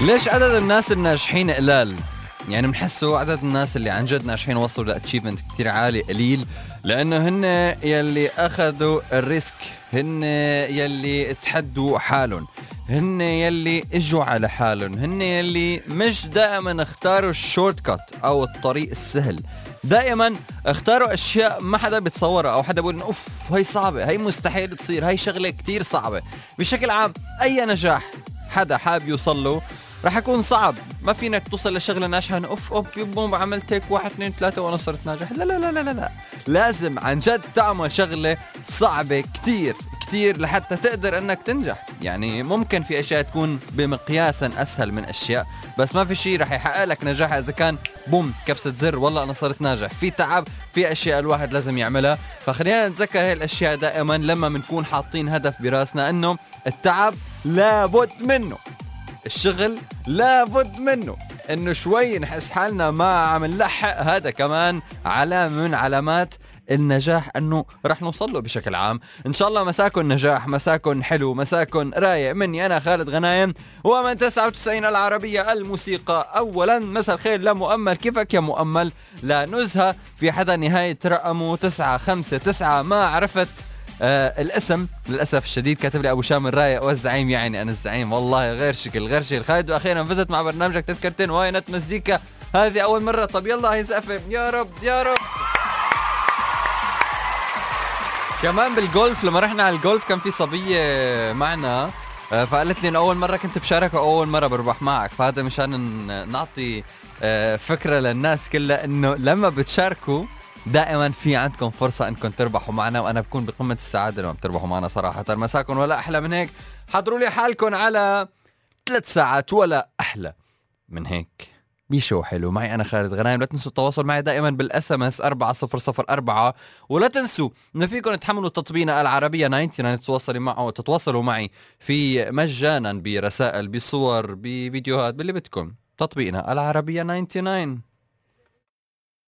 ليش عدد الناس الناجحين قلال؟ يعني بنحسوا عدد الناس اللي عن جد ناجحين وصلوا ل achievement كثير عالي قليل. لأنه هن يلي أخذوا ال risk هن يلي تحدوا حالهم. هن يلي إجوا على حالهم هن يلي مش دائما اختاروا ال short cut أو الطريق السهل. دائما اختاروا أشياء ما حدا بيتصورها أو حدا بيقول أوف هي صعبة هي مستحيل تصير هي شغلة كتير صعبة. بشكل عام أي نجاح حدا حاب يوصل له رح يكون صعب. ما فينك توصل لشغلة ناجحة أوف أوف بوم عملت هيك واحد اثنين ثلاثة وأنا صرت ناجح. لا لا لا لا لا, لا. لازم عن جد تعمل شغلة صعبة كتير. كتير لحتى تقدر إنك تنجح. يعني ممكن في أشياء تكون بمقياسا أسهل من أشياء بس ما في شيء رح يحقق لك نجاح إذا كان بوم كبسة زر والله أنا صرت ناجح. في تعب في أشياء الواحد لازم يعملها. فخلينا نتذكر هاي الأشياء دائما لما بنكون حاطين هدف براسنا إنه التعب لابد منه. الشغل لابد منه. إنه شوي نحس حالنا ما عم نلحق هذا كمان علامه من علامات النجاح أنه رح نوصل له بشكل عام. إن شاء الله مساكن نجاح مساكن حلو مساكن رايق. مني أنا خالد غنايم ومن 99 العربية الموسيقى. اولا مساء الخير لمؤمل. كيفك يا مؤمل؟ لا نزهة. في حدا نهاية رقمه 959 ما عرفت آه الاسم. للأسف الشديد كاتب لي أبو شام الرايق والزعيم. يعني أنا الزعيم. والله غير شكل غير شكل. خالد وأخيرا فزت مع برنامجك تذكرتين. واينت مزيكا؟ هذه أول مرة. طب يلا هي زقفه يا رب يا رب. كمان بالجولف لما رحنا على الجولف كان في صبية معنا آه، فقالت لي انه أول مرة كنت بشارك واول مرة بربح معك فهذا مشان نعطي آه، فكرة للناس كلها إنه لما بتشاركوا دائما في عندكم فرصة إنكم تربحوا معنا وأنا بكون بقمة السعادة لما بتربحوا معنا صراحة. مساكم ولا أحلى من هيك؟ حضروا لي حالكم على ثلاث ساعات ولا أحلى من هيك. بشو حلو. معي أنا خالد غنايم. لا تنسوا التواصل معي دائما بال SMS 4004 ولا تنسوا إن فيكم تحملوا تطبيقنا العربية 99 تتواصلوا معه تتواصلوا معي في مجانا برسائل بصور بفيديوهات باللي بدكم. تطبيقنا العربية 99